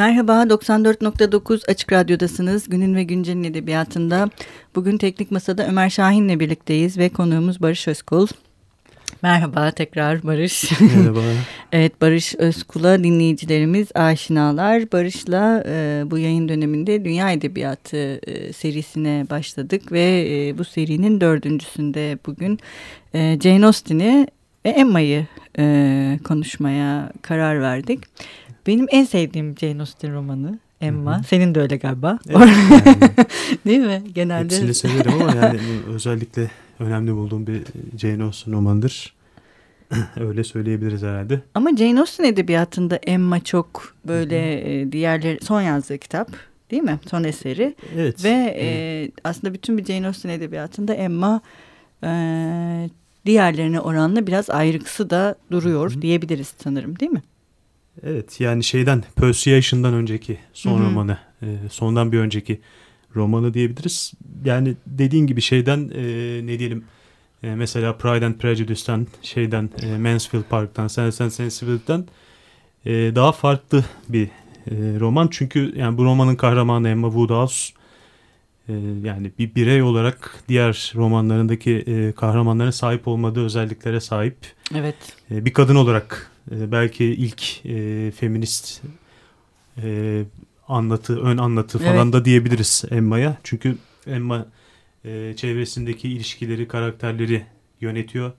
Merhaba, 94.9 Açık Radyo'dasınız. Günün ve Güncel'in edebiyatında. Bugün Teknik Masa'da Ömer Şahin'le birlikteyiz ve konuğumuz Barış Özkul. Merhaba tekrar Barış. Merhaba. evet Barış Özkul'a dinleyicilerimiz aşinalar. Barış'la e, bu yayın döneminde Dünya Edebiyatı e, serisine başladık ve e, bu serinin dördüncüsünde bugün e, Jane Austen'i ve Emma'yı e, konuşmaya karar verdik. Benim en sevdiğim Jane Austen romanı Emma. Hı-hı. Senin de öyle galiba. Evet, yani, Değil mi? Genelde. Hepsini severim ama yani özellikle önemli bulduğum bir Jane Austen romandır. öyle söyleyebiliriz herhalde. Ama Jane Austen edebiyatında Emma çok böyle Hı-hı. diğerleri son yazdığı kitap değil mi? Son eseri. Evet. Ve evet. E, aslında bütün bir Jane Austen edebiyatında Emma e, diğerlerine oranla biraz ayrıksı da duruyor Hı-hı. diyebiliriz sanırım değil mi? Evet yani şeyden Persuasion'dan önceki son Hı-hı. romanı, e, sondan bir önceki romanı diyebiliriz. Yani dediğin gibi şeyden e, ne diyelim e, mesela Pride and Prejudice'den şeyden e, Mansfield Park'tan, Sense and Sensible'den e, daha farklı bir e, roman. Çünkü yani bu romanın kahramanı Emma Woodhouse e, yani bir birey olarak diğer romanlarındaki e, kahramanların sahip olmadığı özelliklere sahip. Evet. E, bir kadın olarak e, belki ilk e, feminist e, anlatı, ön anlatı falan evet. da diyebiliriz Emma'ya. Çünkü Emma e, çevresindeki ilişkileri, karakterleri yönetiyor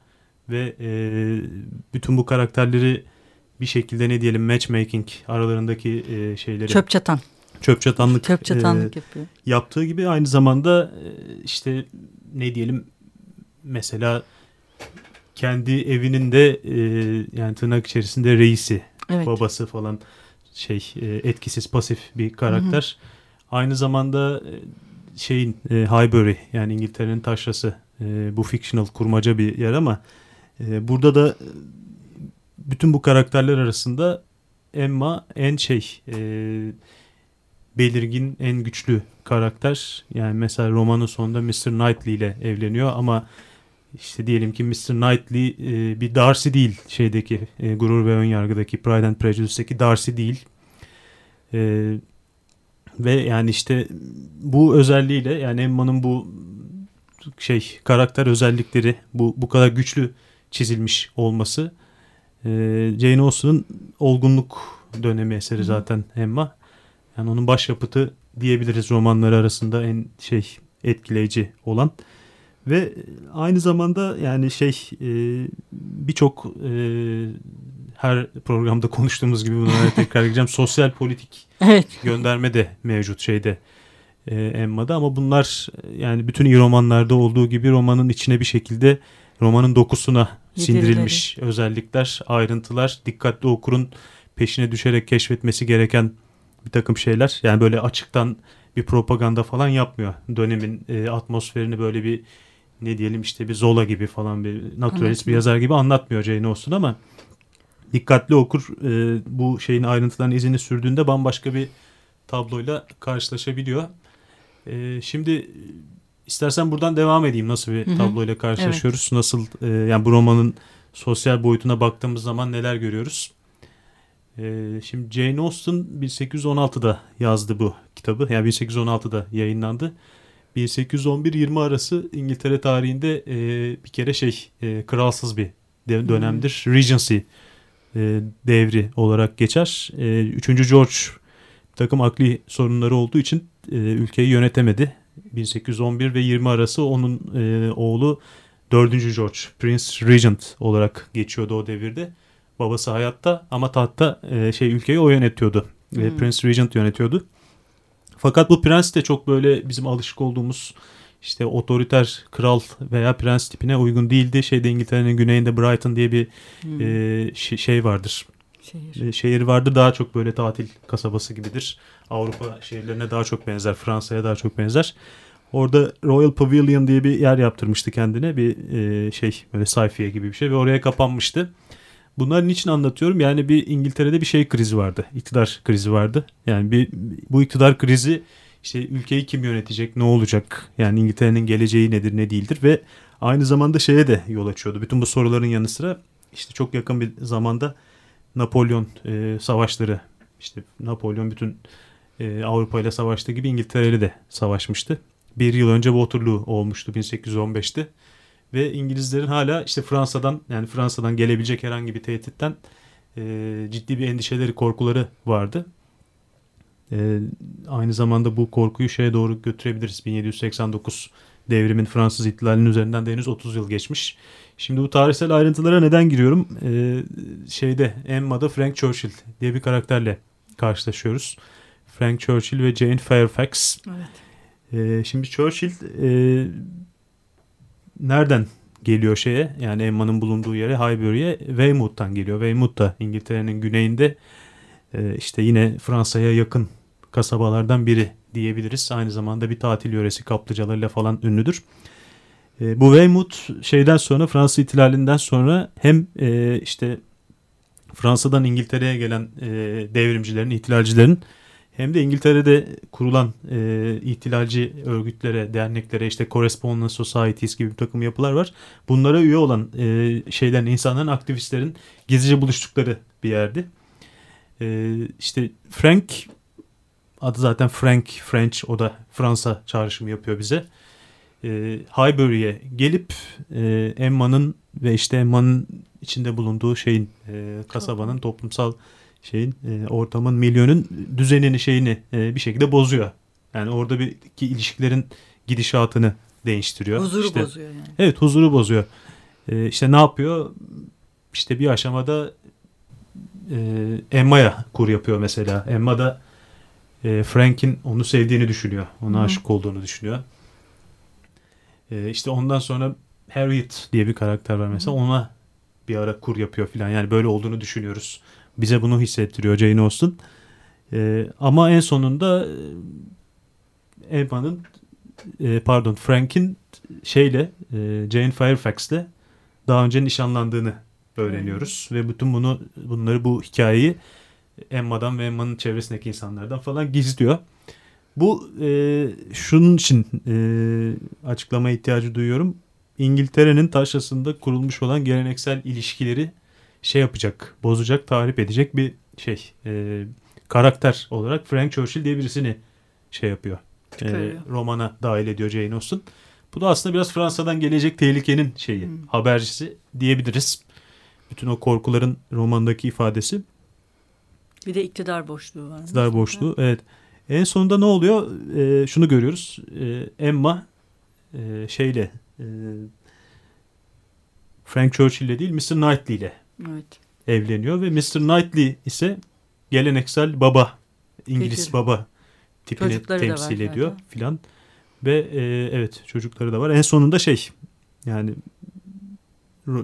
ve e, bütün bu karakterleri bir şekilde ne diyelim matchmaking aralarındaki e, şeyleri çöp çatan çöp çatanlık, çöp çatanlık e, yapıyor. Yaptığı gibi aynı zamanda e, işte ne diyelim mesela kendi evinin de e, yani tırnak içerisinde reisi, evet. babası falan şey e, etkisiz pasif bir karakter. Hı hı. Aynı zamanda e, şeyin e, Highbury yani İngiltere'nin taşrası e, bu fictional kurmaca bir yer ama e, burada da bütün bu karakterler arasında Emma en şey e, belirgin en güçlü karakter. Yani mesela romanın sonunda Mr. Knightley ile evleniyor ama işte diyelim ki Mr. Knightley e, bir Darcy değil şeydeki e, Gurur ve Önyargı'daki Pride and Prejudice'deki Darcy değil. E, ve yani işte bu özelliğiyle yani Emma'nın bu şey karakter özellikleri bu bu kadar güçlü çizilmiş olması e, Jane Austen'ın olgunluk dönemi eseri zaten Emma. Yani onun başyapıtı diyebiliriz romanları arasında en şey etkileyici olan. Ve aynı zamanda yani şey e, birçok e, her programda konuştuğumuz gibi bunları tekrar edeceğim. Sosyal politik evet. gönderme de mevcut şeyde e, Emma'da ama bunlar yani bütün iyi romanlarda olduğu gibi romanın içine bir şekilde romanın dokusuna sindirilmiş özellikler, ayrıntılar, dikkatli okurun peşine düşerek keşfetmesi gereken bir takım şeyler. Yani böyle açıktan bir propaganda falan yapmıyor. Dönemin e, atmosferini böyle bir ne diyelim işte bir Zola gibi falan bir naturalist bir yazar gibi anlatmıyor Jane Austen ama dikkatli okur e, bu şeyin ayrıntılarının izini sürdüğünde bambaşka bir tabloyla karşılaşabiliyor. E, şimdi istersen buradan devam edeyim nasıl bir tabloyla karşılaşıyoruz. Evet. Nasıl e, yani bu romanın sosyal boyutuna baktığımız zaman neler görüyoruz? E, şimdi Jane Austen 1816'da yazdı bu kitabı. Yani 1816'da yayınlandı. 1811-20 arası İngiltere tarihinde e, bir kere şey e, kralsız bir dönemdir. Hmm. Regency e, devri olarak geçer. E, 3. George bir takım akli sorunları olduğu için e, ülkeyi yönetemedi. 1811 ve 20 arası onun e, oğlu 4. George Prince Regent olarak geçiyordu o devirde. Babası hayatta ama tahtta e, şey ülkeyi o yönetiyordu. Hmm. E, Prince Regent yönetiyordu. Fakat bu prens de çok böyle bizim alışık olduğumuz işte otoriter kral veya prens tipine uygun değildi. Şeyde İngiltere'nin güneyinde Brighton diye bir hmm. e, şey vardır. Şehir. E, şehir vardır daha çok böyle tatil kasabası gibidir. Avrupa şehirlerine daha çok benzer. Fransa'ya daha çok benzer. Orada Royal Pavilion diye bir yer yaptırmıştı kendine. Bir e, şey böyle sayfiye gibi bir şey ve oraya kapanmıştı. Bunlar niçin anlatıyorum? Yani bir İngiltere'de bir şey krizi vardı. İktidar krizi vardı. Yani bir bu iktidar krizi işte ülkeyi kim yönetecek, ne olacak? Yani İngiltere'nin geleceği nedir, ne değildir ve aynı zamanda şeye de yol açıyordu. Bütün bu soruların yanı sıra işte çok yakın bir zamanda Napolyon e, savaşları işte Napolyon bütün e, Avrupa ile savaştığı gibi İngiltere de savaşmıştı. Bir yıl önce Waterloo olmuştu 1815'te. Ve İngilizlerin hala işte Fransa'dan yani Fransa'dan gelebilecek herhangi bir tehditten e, ciddi bir endişeleri, korkuları vardı. E, aynı zamanda bu korkuyu şeye doğru götürebiliriz. 1789 devrimin Fransız ihtilalinin üzerinden de henüz 30 yıl geçmiş. Şimdi bu tarihsel ayrıntılara neden giriyorum? Ee, şeyde Emma'da Frank Churchill diye bir karakterle karşılaşıyoruz. Frank Churchill ve Jane Fairfax. Evet. Ee, şimdi Churchill e, nereden geliyor şeye? Yani Emma'nın bulunduğu yere Highbury'e Weymouth'tan geliyor. Weymouth da İngiltere'nin güneyinde e, işte yine Fransa'ya yakın kasabalardan biri diyebiliriz. Aynı zamanda bir tatil yöresi kaplıcalarıyla falan ünlüdür. E, bu Weymouth şeyden sonra Fransız ihtilalinden sonra hem e, işte Fransa'dan İngiltere'ye gelen e, devrimcilerin, ihtilalcilerin hem de İngiltere'de kurulan e, ihtilalci örgütlere, derneklere işte Correspondence Societies gibi bir takım yapılar var. Bunlara üye olan e, şeylerin, insanların, aktivistlerin gizlice buluştukları bir yerdi. E, işte Frank adı zaten Frank French o da Fransa çağrışımı yapıyor bize. E, Highbury'e gelip e, Emma'nın ve işte Emma'nın içinde bulunduğu şeyin e, kasabanın toplumsal şeyin e, ortamın milyonun düzenini şeyini e, bir şekilde bozuyor. Yani orada bir ki ilişkilerin gidişatını değiştiriyor. Huzuru işte, bozuyor yani. Evet huzuru bozuyor. E, işte ne yapıyor? İşte bir aşamada e, Emma'ya kur yapıyor mesela. Emma da e, Frank'in onu sevdiğini düşünüyor. Ona Hı. aşık olduğunu düşünüyor. E, işte ondan sonra Harriet diye bir karakter var mesela. Ona bir ara kur yapıyor filan. Yani böyle olduğunu düşünüyoruz. Bize bunu hissettiriyor Jane Austen. E, ama en sonunda e, Emma'nın e, pardon Frank'in şeyle e, Jane Fairfax'le daha önce nişanlandığını öğreniyoruz ve bütün bunu bunları bu hikayeyi Emma'dan ve Emma'nın çevresindeki insanlardan falan gizliyor. Bu e, şunun için e, açıklama ihtiyacı duyuyorum. İngiltere'nin taşrasında kurulmuş olan geleneksel ilişkileri şey yapacak, bozacak, tahrip edecek bir şey. E, karakter olarak Frank Churchill diye birisini şey yapıyor. E, romana dahil ediyor Jane Austen. Bu da aslında biraz Fransa'dan gelecek tehlikenin şeyi, Hmm. habercisi diyebiliriz. Bütün o korkuların romandaki ifadesi. Bir de iktidar boşluğu var. İktidar boşluğu. Evet. En sonunda ne oluyor? Ee, şunu görüyoruz. Ee, Emma e, şeyle e, Frank Churchill ile değil Mr. Knightley ile Evet. evleniyor ve Mr. Knightley ise geleneksel baba İngiliz Peki. baba tipini Çocukları var temsil ediyor zaten. filan. Ve e, evet çocukları da var. En sonunda şey yani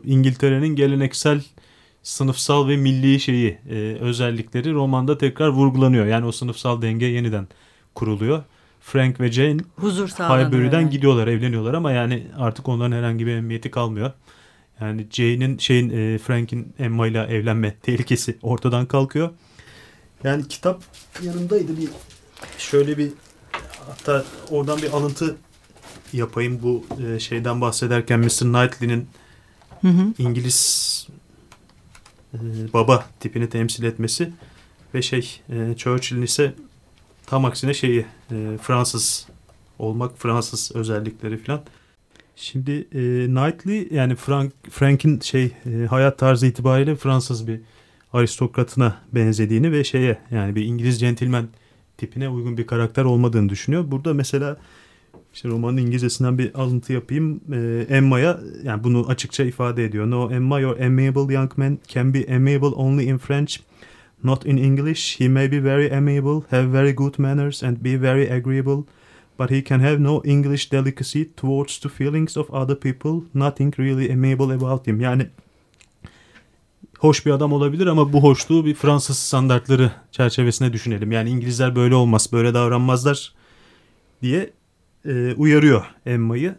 İngiltere'nin geleneksel sınıfsal ve milli şeyi e, özellikleri romanda tekrar vurgulanıyor. Yani o sınıfsal denge yeniden kuruluyor. Frank ve Jane Huzur. Highbury'den yani. gidiyorlar, evleniyorlar ama yani artık onların herhangi bir emniyeti kalmıyor. Yani Jane'in şeyin e, Frank'in Emma ile evlenme tehlikesi ortadan kalkıyor. Yani kitap yanımdaydı bir şöyle bir hatta oradan bir alıntı yapayım bu e, şeyden bahsederken Mr. Knightley'nin. İngiliz e, baba tipini temsil etmesi ve şey e, Churchill'in ise tam aksine şeyi e, Fransız olmak Fransız özellikleri falan. Şimdi e, Knightley yani Frank Frank'in şey e, hayat tarzı itibariyle Fransız bir aristokratına benzediğini ve şeye yani bir İngiliz centilmen tipine uygun bir karakter olmadığını düşünüyor. Burada mesela işte romanın İngilizcesinden bir alıntı yapayım. Ee, Emma'ya yani bunu açıkça ifade ediyor. No Emma your amiable young man can be amiable only in French. Not in English. He may be very amiable, have very good manners and be very agreeable. But he can have no English delicacy towards the feelings of other people. Nothing really amiable about him. Yani hoş bir adam olabilir ama bu hoşluğu bir Fransız standartları çerçevesine düşünelim. Yani İngilizler böyle olmaz, böyle davranmazlar diye e, uyarıyor Emma'yı.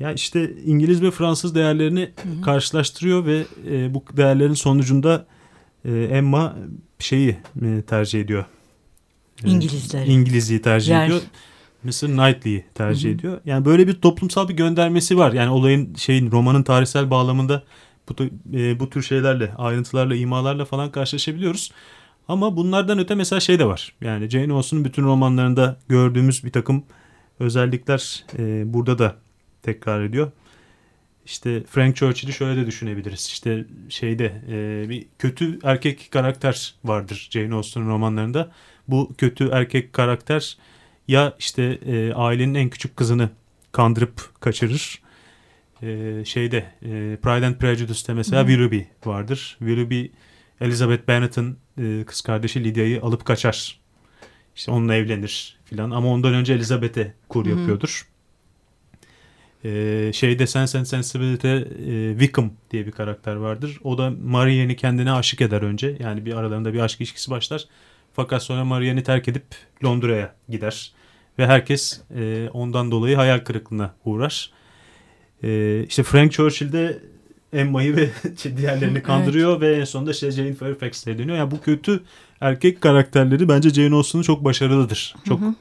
Ya işte İngiliz ve Fransız değerlerini hı. karşılaştırıyor ve e, bu değerlerin sonucunda e, Emma şeyi e, tercih ediyor. E, İngilizleri. İngilizliği tercih Yer. ediyor. Mr. Knightley'i tercih Hı hı. ediyor. Yani böyle bir toplumsal bir göndermesi var. Yani olayın şeyin romanın tarihsel bağlamında bu, e, bu tür şeylerle, ayrıntılarla, imalarla falan karşılaşabiliyoruz. Ama bunlardan öte mesela şey de var. Yani Jane Austen'un bütün romanlarında gördüğümüz bir takım özellikler e, burada da tekrar ediyor. İşte Frank Churchill'i şöyle de düşünebiliriz. İşte şeyde e, bir kötü erkek karakter vardır Jane Austen'un romanlarında. Bu kötü erkek karakter ya işte e, ailenin en küçük kızını kandırıp kaçırır. E, şeyde e, Pride and Prejudice'te mesela Willoughby vardır. Willoughby Elizabeth Bennet'ın e, kız kardeşi Lydia'yı alıp kaçar. İşte onunla evlenir filan ama ondan önce Elizabeth'e kur yapıyordur. Ee, şeyde Sense and Sensibility'de e, Wickham diye bir karakter vardır. O da Marianne'i kendine aşık eder önce. Yani bir aralarında bir aşk ilişkisi başlar. Fakat sonra Marianne'i terk edip Londra'ya gider. Ve herkes e, ondan dolayı hayal kırıklığına uğrar. E, işte Frank Churchill de Emma'yı ve diğerlerini kandırıyor evet. ve en sonunda işte Jane Fairfax'e dönüyor. Yani bu kötü erkek karakterleri bence Jane Austen'ın çok başarılıdır. Çok hı hı.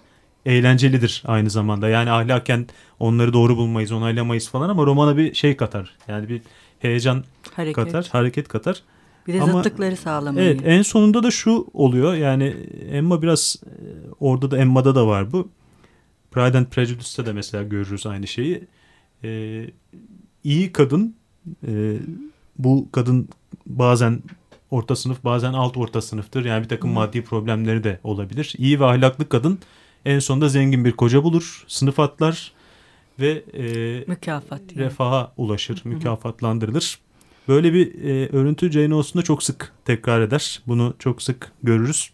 eğlencelidir aynı zamanda. Yani ahlaken onları doğru bulmayız, onaylamayız falan ama romana bir şey katar. Yani bir heyecan hareket. katar, hareket katar. Bir de ama, zıtlıkları sağlamayı. Evet en sonunda da şu oluyor yani Emma biraz e, orada da Emma'da da var bu. Pride and Prejudice'te de mesela görürüz aynı şeyi. Ee, iyi kadın e, bu kadın bazen orta sınıf bazen alt orta sınıftır. Yani bir takım maddi problemleri de olabilir. İyi ve ahlaklı kadın en sonunda zengin bir koca bulur, sınıf atlar ve e, mükafat yani. refaha ulaşır, mükafatlandırılır. Böyle bir e, örüntü Jane Austen'da çok sık tekrar eder. Bunu çok sık görürüz.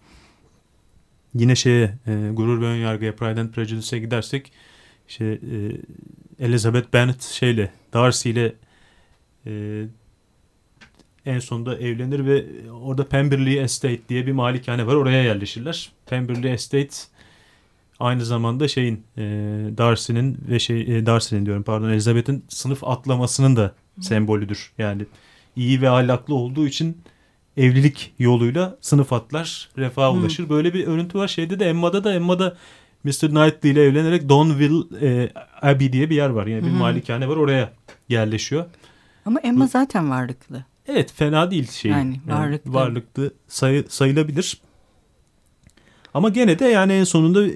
Yine şeye e, gurur ve önyargıya Pride and Prejudice'e gidersek işte e, Elizabeth Bennet şeyle Darcy ile e, en sonunda evlenir ve orada Pemberley Estate diye bir malikane var. Oraya yerleşirler. Pemberley Estate aynı zamanda şeyin e, Darcy'nin ve şey e, Darcy'nin diyorum pardon Elizabeth'in sınıf atlamasının da sembolüdür. Yani iyi ve ahlaklı olduğu için evlilik yoluyla sınıf atlar, refaha ulaşır. Böyle bir örüntü var. Şeyde de Emma'da da Emma'da Mr. Knightley ile evlenerek Donville e, Abbey diye bir yer var. Yani bir malikane var oraya yerleşiyor. Ama Emma zaten varlıklı. Evet fena değil şey. Yani varlıklı. Yani varlıklı sayı, sayılabilir. Ama gene de yani en sonunda e,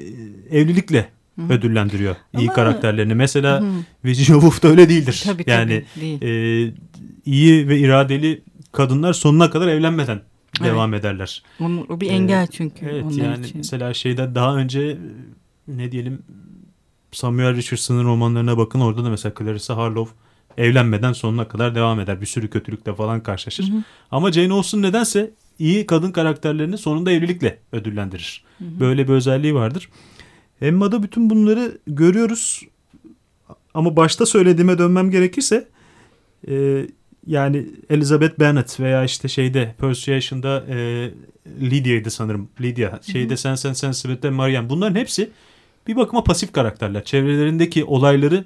evlilikle Hı-hı. ödüllendiriyor Ama... iyi karakterlerini. Mesela. Virginia Woolf da öyle değildir. Tabii, yani tabii, değil. E, iyi ve iradeli kadınlar sonuna kadar evlenmeden evet. devam ederler. O bir engel çünkü. Evet yani için. mesela şeyde daha önce ne diyelim Samuel Richardson'ın romanlarına bakın orada da mesela Clarissa Harlow evlenmeden sonuna kadar devam eder. Bir sürü kötülükle falan karşılaşır. Hı hı. Ama Jane Austen nedense iyi kadın karakterlerini sonunda evlilikle ödüllendirir. Hı hı. Böyle bir özelliği vardır. Emma'da bütün bunları görüyoruz. Ama başta söylediğime dönmem gerekirse e, yani Elizabeth Bennet veya işte şeyde Persuasion'da e, Lydia'ydı sanırım. Lydia. Şeyde Sense and Sensitivity'de Marianne. Bunların hepsi bir bakıma pasif karakterler. Çevrelerindeki olayları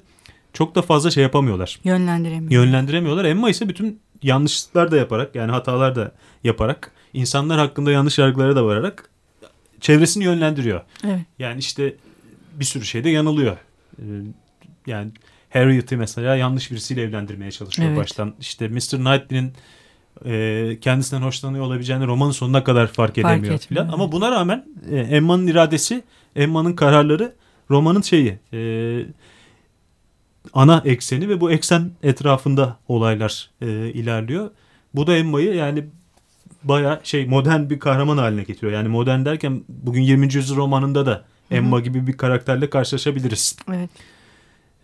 çok da fazla şey yapamıyorlar. Yönlendiremiyorlar. Yönlendiremiyorlar. Emma ise bütün yanlışlıklar da yaparak yani hatalar da yaparak insanlar hakkında yanlış yargılara da vararak çevresini yönlendiriyor. Evet. Yani işte bir sürü şeyde yanılıyor. Ee, yani Harriet'i mesela yanlış birisiyle evlendirmeye çalışıyor evet. baştan. İşte Mr. Knightley'nin e, kendisinden hoşlanıyor olabileceğini romanın sonuna kadar fark, fark edemiyor falan. Ama buna rağmen e, Emma'nın iradesi, Emma'nın kararları romanın şeyi e, ana ekseni ve bu eksen etrafında olaylar e, ilerliyor. Bu da Emma'yı yani baya şey modern bir kahraman haline getiriyor. Yani modern derken bugün 20. yüzyıl romanında da Emma Hı-hı. gibi bir karakterle karşılaşabiliriz. Evet.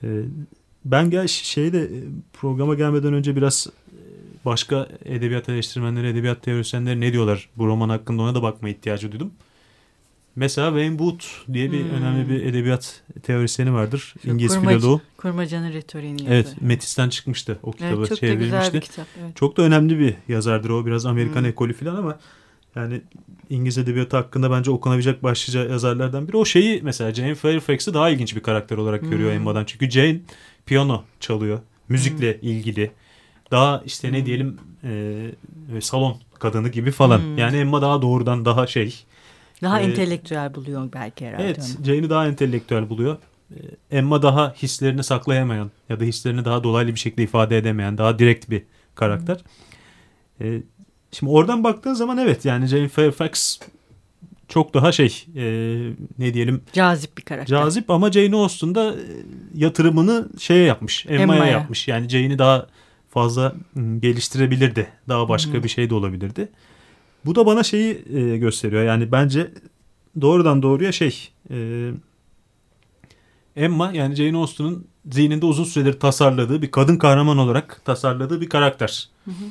Ee, ben gel şeyde e, programa gelmeden önce biraz e, başka edebiyat eleştirmenleri, edebiyat teorisyenleri ne diyorlar bu roman hakkında ona da bakma ihtiyacı duydum. Mesela Wayne Wood diye bir hmm. önemli bir edebiyat teorisyeni vardır. Şu İngiliz kurmac, filoloğu. Kurmacanın retoriğini yazdı. Evet Metis'ten çıkmıştı o kitabı evet, çok çevrilmişti. Da güzel bir kitap, evet. Çok da önemli bir yazardır o. Biraz Amerikan hmm. ekolü falan ama yani İngiliz edebiyatı hakkında bence okunabilecek başlıca yazarlardan biri. O şeyi mesela Jane Fairfax'ı daha ilginç bir karakter olarak hmm. görüyor Emma'dan. Çünkü Jane piyano çalıyor. Müzikle hmm. ilgili. Daha işte hmm. ne diyelim e, salon kadını gibi falan. Hmm. Yani Emma daha doğrudan daha şey daha ee, entelektüel buluyor belki herhalde. Evet, Jane'i daha entelektüel buluyor. Ee, Emma daha hislerini saklayamayan ya da hislerini daha dolaylı bir şekilde ifade edemeyen, daha direkt bir karakter. Ee, Şimdi oradan baktığın zaman evet yani Jane Fairfax çok daha şey e, ne diyelim cazip bir karakter. Cazip ama Jane Austen da e, yatırımını şeye yapmış. Emma'ya Emma yapmış. Yani Jane'i daha fazla geliştirebilirdi. Daha başka Hı-hı. bir şey de olabilirdi. Bu da bana şeyi e, gösteriyor. Yani bence doğrudan doğruya şey e, Emma yani Jane Austen'ın zihninde uzun süredir tasarladığı bir kadın kahraman olarak tasarladığı bir karakter. Hı hı.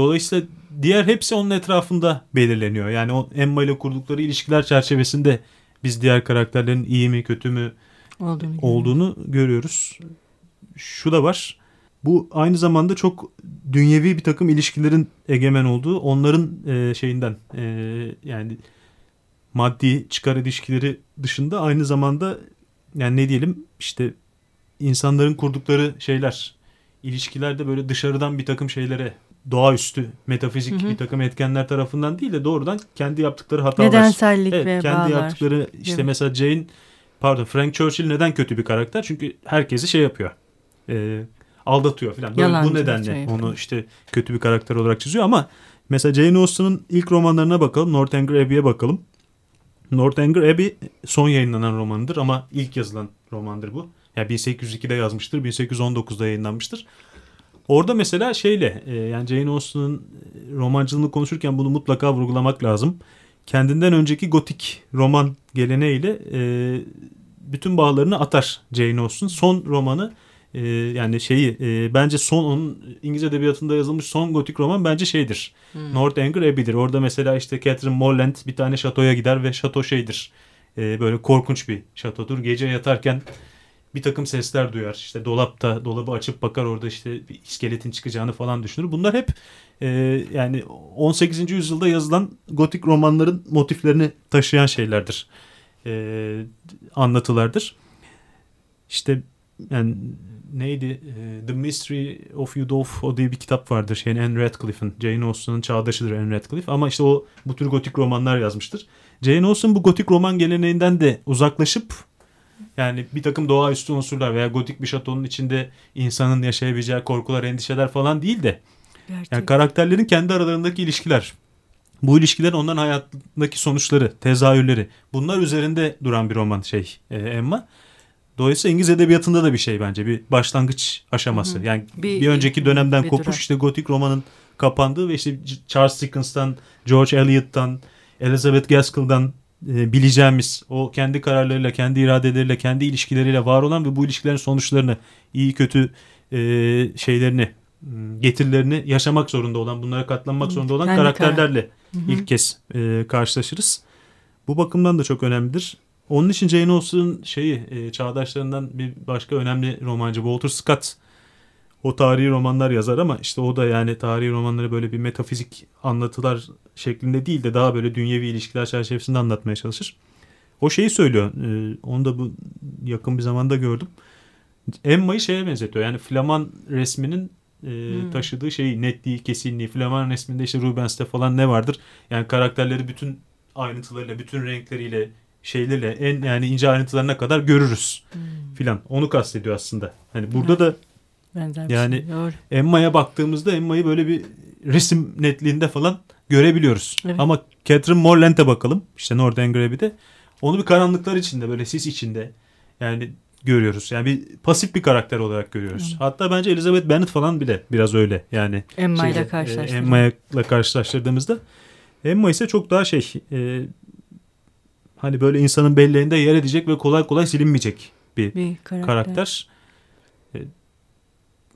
Dolayısıyla diğer hepsi onun etrafında belirleniyor. Yani o Emma ile kurdukları ilişkiler çerçevesinde biz diğer karakterlerin iyi mi kötü mü olduğunu, olduğunu görüyoruz. Şu da var. Bu aynı zamanda çok dünyevi bir takım ilişkilerin egemen olduğu onların e, şeyinden e, yani maddi çıkar ilişkileri dışında aynı zamanda yani ne diyelim işte insanların kurdukları şeyler ilişkilerde böyle dışarıdan bir takım şeylere doğaüstü metafizik hı hı. bir takım etkenler tarafından değil de doğrudan kendi yaptıkları hatalar. Nedensellik evet, ve kendi bağlar. yaptıkları işte evet. mesela Jane pardon Frank Churchill neden kötü bir karakter? Çünkü herkesi şey yapıyor. E, aldatıyor falan. Böyle, bu nedenle şey onu işte kötü bir karakter olarak çiziyor ama mesela Jane Austen'ın ilk romanlarına bakalım. Northanger Abbey'e bakalım. Northanger Abbey son yayınlanan romanıdır ama ilk yazılan romandır bu. Yani 1802'de yazmıştır, 1819'da yayınlanmıştır. Orada mesela şeyle e, yani Jane Austen'ın e, romancılığını konuşurken bunu mutlaka vurgulamak lazım. Kendinden önceki gotik roman geleneğiyle e, bütün bağlarını atar Jane Austen. Son romanı e, yani şeyi e, bence son onun İngiliz edebiyatında yazılmış son gotik roman bence şeydir. Hmm. Northanger Abbey'dir. Orada mesela işte Catherine Morland bir tane şatoya gider ve şato şeydir. E, böyle korkunç bir şatodur. Gece yatarken bir takım sesler duyar. İşte dolapta dolabı açıp bakar orada işte bir iskeletin çıkacağını falan düşünür. Bunlar hep e, yani 18. yüzyılda yazılan gotik romanların motiflerini taşıyan şeylerdir. E, anlatılardır. İşte yani neydi? E, The Mystery of Udolph diye bir kitap vardır. Şeyin Anne Radcliffe'ın. Jane Austen'ın çağdaşıdır Anne Radcliffe. Ama işte o bu tür gotik romanlar yazmıştır. Jane Austen bu gotik roman geleneğinden de uzaklaşıp yani bir takım doğaüstü unsurlar veya gotik bir şatonun içinde insanın yaşayabileceği korkular, endişeler falan değil de Gerçekten. yani karakterlerin kendi aralarındaki ilişkiler. Bu ilişkilerin onların hayatındaki sonuçları, tezahürleri bunlar üzerinde duran bir roman şey e, Emma. Dolayısıyla İngiliz edebiyatında da bir şey bence bir başlangıç aşaması. Hı hı. Yani bir, bir önceki dönemden bir kopuş durak. işte gotik romanın kapandığı ve işte Charles Dickens'tan, George Eliot'tan, Elizabeth Gaskell'dan bileceğimiz o kendi kararlarıyla, kendi iradeleriyle, kendi ilişkileriyle var olan ve bu ilişkilerin sonuçlarını, iyi kötü e, şeylerini, getirilerini yaşamak zorunda olan, bunlara katlanmak zorunda olan kendi karakterlerle kar ilk kez e, karşılaşırız. Bu bakımdan da çok önemlidir. Onun için Jane Austen'ın şeyi e, çağdaşlarından bir başka önemli romancı Walter Scott o tarihi romanlar yazar ama işte o da yani tarihi romanları böyle bir metafizik anlatılar şeklinde değil de daha böyle dünyevi ilişkiler çerçevesinde anlatmaya çalışır. O şeyi söylüyor. E, onu da bu yakın bir zamanda gördüm. Emma'yı şeye benzetiyor. Yani Flaman resminin e, hmm. taşıdığı şeyi, netliği, kesinliği. Flaman resminde işte Rubens'te falan ne vardır? Yani karakterleri bütün ayrıntılarıyla, bütün renkleriyle, şeylerle en yani ince ayrıntılarına kadar görürüz hmm. filan. Onu kastediyor aslında. Hani burada evet. da Benzer yani şey. Doğru. Emma'ya baktığımızda Emma'yı böyle bir resim netliğinde falan görebiliyoruz. Evet. Ama Catherine Morland'e bakalım. İşte Northern Abbey'de. Onu bir karanlıklar içinde böyle sis içinde yani görüyoruz. Yani bir pasif bir karakter olarak görüyoruz. Hı. Hatta bence Elizabeth Bennet falan bile biraz öyle yani. Emma ile karşılaştırdığımızda. Emma ile karşılaştırdığımızda. Emma ise çok daha şey e, hani böyle insanın belleğinde yer edecek ve kolay kolay silinmeyecek bir, bir karakter. karakter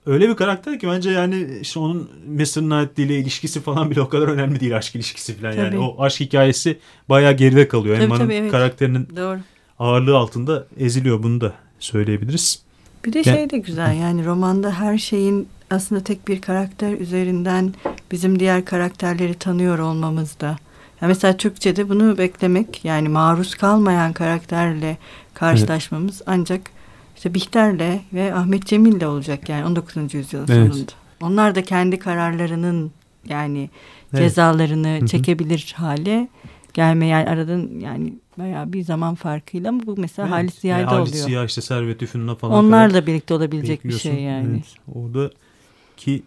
öyle bir karakter ki bence yani işte onun Mr. Knightley ile ilişkisi falan bile o kadar önemli değil aşk ilişkisi falan tabii. yani o aşk hikayesi bayağı geride kalıyor. Tabii, Emma'nın evet. karakterinin Doğru. ağırlığı altında eziliyor bunu da söyleyebiliriz. Bir de şey de güzel yani romanda her şeyin aslında tek bir karakter üzerinden bizim diğer karakterleri tanıyor olmamız da. Yani mesela Türkçe'de bunu beklemek yani maruz kalmayan karakterle karşılaşmamız evet. ancak işte Bihter'le ve Ahmet Cemil'le olacak yani 19. yüzyılın evet. sonunda. Onlar da kendi kararlarının yani evet. cezalarını Hı-hı. çekebilir hale gelme yani aradan yani bayağı bir zaman farkıyla ama bu mesela evet. Halis Ziya'da yani Halis oluyor. Ziya işte Servet Üfün'le falan. Onlar da birlikte olabilecek bir şey yani. Evet. Orada ki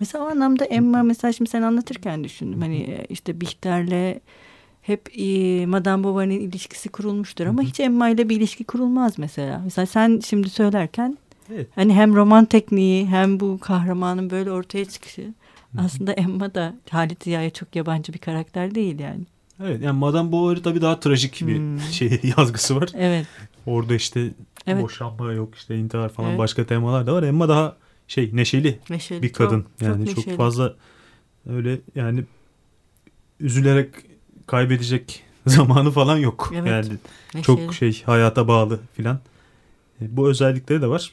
Mesela o anlamda Emma mesela şimdi sen anlatırken düşündüm. Hani e, işte Bihter'le hep e, Madame Bovary'nin ilişkisi kurulmuştur ama hiç Emma ile bir ilişki kurulmaz mesela. Mesela sen şimdi söylerken evet. hani hem roman tekniği hem bu kahramanın böyle ortaya çıkışı aslında Emma da Halit Ziya'ya çok yabancı bir karakter değil yani. Evet yani Madame Bovary tabii daha trajik bir hmm. şey yazgısı var. Evet. Orada işte evet. boşanma yok işte intihar falan evet. başka temalar da var. Emma daha şey neşeli, neşeli bir kadın. Çok, yani çok, çok fazla öyle yani üzülerek kaybedecek zamanı falan yok. Evet. Yani neşeli. çok şey hayata bağlı filan. E, bu özellikleri de var.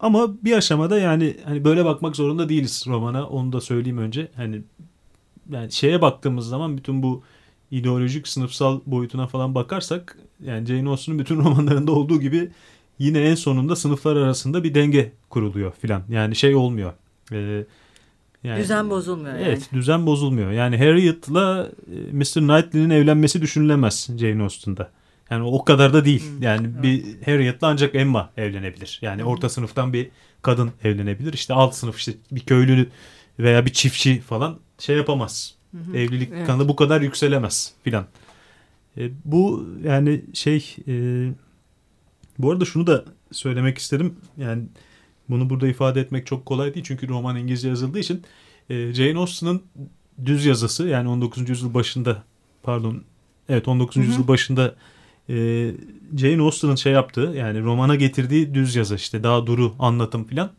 Ama bir aşamada yani hani böyle bakmak zorunda değiliz romana. Onu da söyleyeyim önce. Hani yani şeye baktığımız zaman bütün bu ideolojik sınıfsal boyutuna falan bakarsak yani Jane Austen'ın bütün romanlarında olduğu gibi yine en sonunda sınıflar arasında bir denge kuruluyor filan. Yani şey olmuyor. Ee, yani, düzen bozulmuyor yani. Evet düzen bozulmuyor. Yani Harriet'la e, Mr. Knightley'nin evlenmesi düşünülemez Jane Austen'da. Yani o kadar da değil. Hmm, yani evet. bir Harriet'la ancak Emma evlenebilir. Yani hmm. orta sınıftan bir kadın evlenebilir. İşte alt sınıf işte bir köylü veya bir çiftçi falan şey yapamaz. Hı Evlilik evet. kanalı bu kadar yükselemez filan. E, bu yani şey e, bu arada şunu da söylemek isterim. Yani bunu burada ifade etmek çok kolay değil. Çünkü roman İngilizce yazıldığı için e, Jane Austen'ın düz yazısı yani 19. yüzyıl başında pardon evet 19. Hı hı. yüzyıl başında e, Jane Austen'ın şey yaptığı yani romana getirdiği düz yazı işte daha duru anlatım filan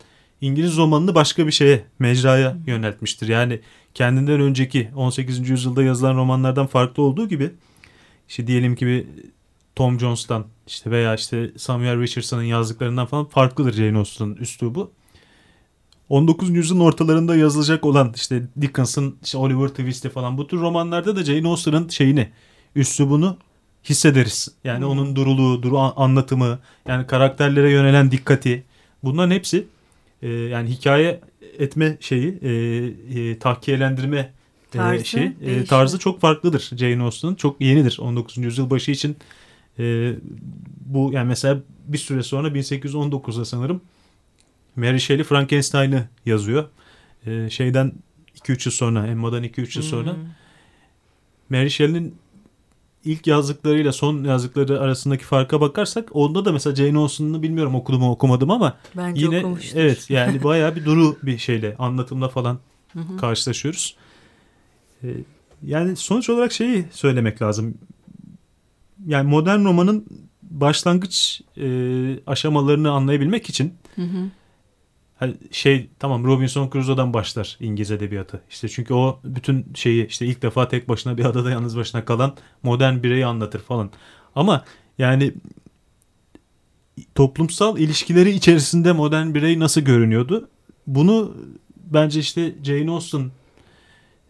İngiliz romanını başka bir şeye mecraya yöneltmiştir. Yani kendinden önceki 18. yüzyılda yazılan romanlardan farklı olduğu gibi işte diyelim ki bir Tom Jones'tan işte veya işte Samuel Richardson'ın yazdıklarından falan farklıdır Jane Austen'ın üslubu. 19. yüzyılın ortalarında yazılacak olan işte Dickens'ın işte Oliver Twist'i falan bu tür romanlarda da Jane Austen'ın şeyini, üslubunu hissederiz. Yani hmm. onun duruluğu, duru anlatımı, yani karakterlere yönelen dikkati bunların hepsi e, yani hikaye etme şeyi, e, e, tahkiyelendirme e, tarzı, şey, e, tarzı çok farklıdır Jane Austen'ın. Çok yenidir 19. yüzyıl başı için. E, bu yani mesela bir süre sonra 1819'da sanırım Mary Shelley Frankenstein'ı yazıyor. E, şeyden 2-3 yıl sonra, Emma'dan 2-3 yıl hmm. sonra Mary Shelley'nin ilk yazdıklarıyla son yazdıkları arasındaki farka bakarsak onda da mesela Jane Austen'ı bilmiyorum okudum okumadım ama Bence yine okumuştur. evet yani bayağı bir duru bir şeyle anlatımla falan karşılaşıyoruz. Ee, yani sonuç olarak şeyi söylemek lazım. Yani modern romanın başlangıç e, aşamalarını anlayabilmek için hı hı hani şey tamam Robinson Crusoe'dan başlar İngiliz edebiyatı. İşte çünkü o bütün şeyi işte ilk defa tek başına bir adada yalnız başına kalan modern bireyi anlatır falan. Ama yani toplumsal ilişkileri içerisinde modern birey nasıl görünüyordu? Bunu bence işte Jane Austen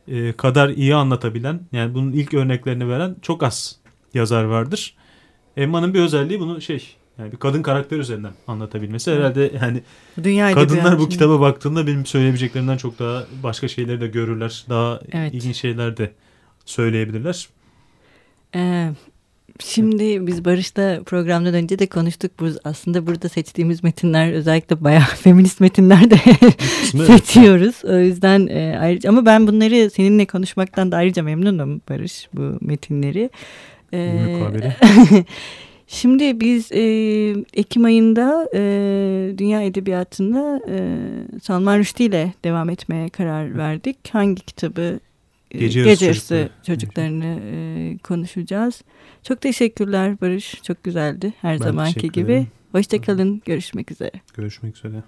e, kadar iyi anlatabilen yani bunun ilk örneklerini veren çok az yazar vardır. Emma'nın bir özelliği bunu şey yani bir kadın karakter üzerinden anlatabilmesi herhalde yani Dünya kadınlar bu kitaba baktığında benim söyleyebileceklerimden çok daha başka şeyleri de görürler. Daha evet. ilginç şeyler de söyleyebilirler. Ee, şimdi biz Barış'ta programdan önce de konuştuk. Bu aslında burada seçtiğimiz metinler özellikle bayağı feminist metinler de seçiyoruz. O yüzden e, ayrıca ama ben bunları seninle konuşmaktan da ayrıca memnunum Barış bu metinleri. Ee, Şimdi biz e, Ekim ayında e, Dünya Edebiyatı'nda e, Salman Rushdie ile devam etmeye karar verdik. Hangi kitabı e, Gece Yarısı, Gece Yarısı çocuklarını e, konuşacağız. Çok teşekkürler Barış. Çok güzeldi her ben zamanki gibi. Hoşçakalın. Görüşmek üzere. Görüşmek üzere.